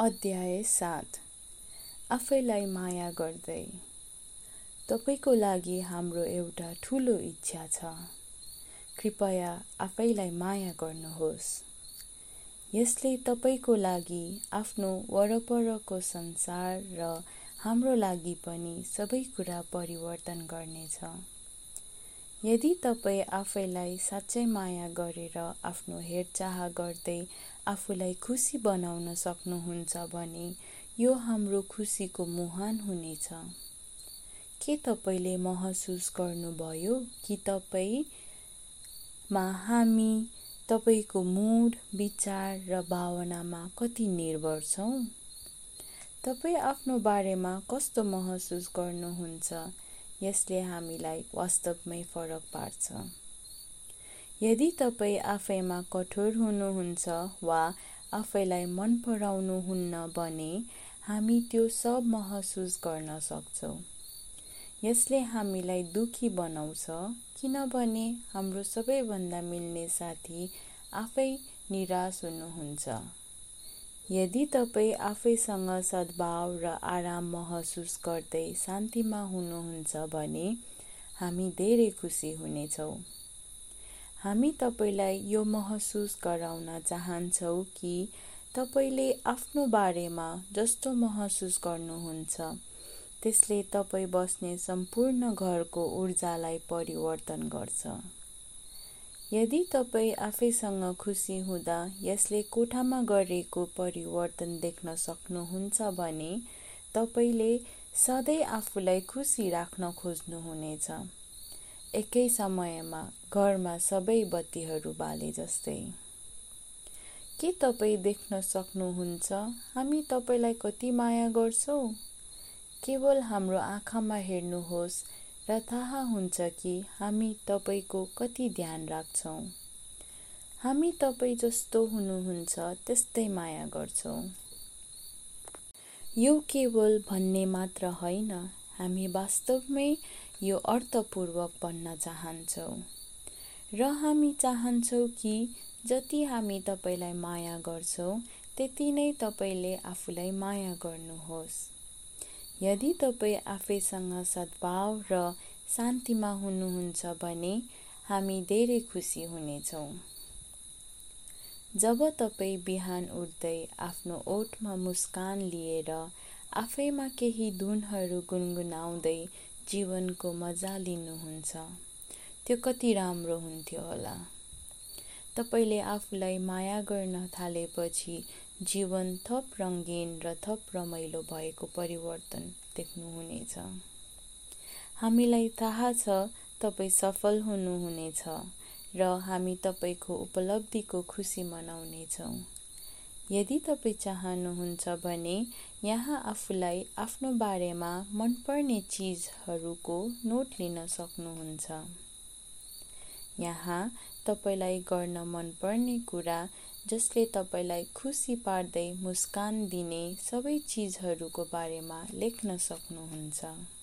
अध्याय सात। आफैलाई माया गर्दै। तपाईँको लागि हाम्रो एउटा ठुलो इच्छा छ। कृपया आफैलाई माया गर्नुहोस्। यसले तपाईँको लागि आफ्नो वरपरको संसार र हाम्रो लागि पनि सबै कुरा परिवर्तन गर्नेछ। यदि तपाईँ आफैलाई साँच्चै माया गरेर आफ्नो हेरचाह गर्दै आफूलाई खुसी बनाउन सक्नुहुन्छ भने यो हाम्रो खुसीको मुहान हुनेछ। के तपाईँले महसुस गर्नुभयो कि तपाईँमा हामी तपाईँको मुड विचार र भावनामा कति निर्भर छौँ? तपाईँ आफ्नो बारेमा कस्तो महसुस गर्नुहुन्छ? यसले हामीलाई वास्तवमै फरक पार्छ। यदि तपाईँ आफैमा कठोर हुनुहुन्छ वा आफैलाई मन पराउनुहुन्न भने हामी त्यो सब महसुस गर्न सक्छौँ। यसले हामीलाई दुखी बनाउँछ किनभने हाम्रो सबैभन्दा मिल्ने साथी आफै निराश हुनुहुन्छ। यदि तपाईँ आफैसँग सद्भाव र आराम महसुस गर्दै शान्तिमा हुनुहुन्छ भने हामी धेरै खुसी हुनेछौँ। हामी तपाईँलाई यो महसुस गराउन चाहन्छौँ कि तपाईँले आफ्नो बारेमा जस्तो महसुस गर्नुहुन्छ त्यसले तपाईँ बस्ने सम्पूर्ण घरको ऊर्जालाई परिवर्तन गर्छ। यदि तपाईँ आफैसँग खुसी हुँदा यसले कोठामा गरेको परिवर्तन देख्न सक्नुहुन्छ भने तपाईँले सधैँ आफूलाई खुसी राख्न खोज्नुहुनेछ। एकै समयमा घरमा सबै बत्तीहरू बाले जस्तै। के तपाईँ देख्न सक्नुहुन्छ हामी तपाईँलाई कति माया गर्छौँ? केवल हाम्रो आँखामा हेर्नुहोस् र थाहा हुन्छ कि हामी तपाईँको कति ध्यान राख्छौँ। हामी तपाईँ जस्तो हुनुहुन्छ त्यस्तै माया गर्छौँ। यो केवल भन्ने मात्र होइन हामी वास्तवमै यो अर्थपूर्वक भन्न चाहन्छौँ। र हामी चाहन्छौँ कि जति हामी तपाईँलाई माया गर्छौँ त्यति नै तपाईँले आफूलाई माया गर्नुहोस्। यदि तपाईँ आफैसँग सद्भाव र शान्तिमा हुनुहुन्छ भने हामी धेरै खुसी हुनेछौँ। जब तपाईँ बिहान उठ्दै आफ्नो ओठमा मुस्कान लिएर आफैमा केही धुनहरू गुनगुनाउँदै जीवनको मजा लिनुहुन्छ त्यो कति राम्रो हुन्थ्यो होला। तपाईँले आफूलाई माया गर्न थालेपछि जीवन थप रङ्गीन र थप रमाइलो भएको परिवर्तन देख्नुहुनेछ। हामीलाई थाहा छ तपाईँ सफल हुनुहुनेछ र हामी तपाईँको उपलब्धिको खुसी मनाउनेछौँ। यदि तपाईँ चाहनुहुन्छ भने यहाँ आफूलाई आफ्नो बारेमा मनपर्ने चिजहरूको नोट लिन सक्नुहुन्छ। यहाँ तपाईँलाई गर्न मनपर्ने कुरा जसले तपाईँलाई खुसी पार्दै मुस्कान दिने सबै चिजहरूको बारेमा लेख्न सक्नुहुन्छ।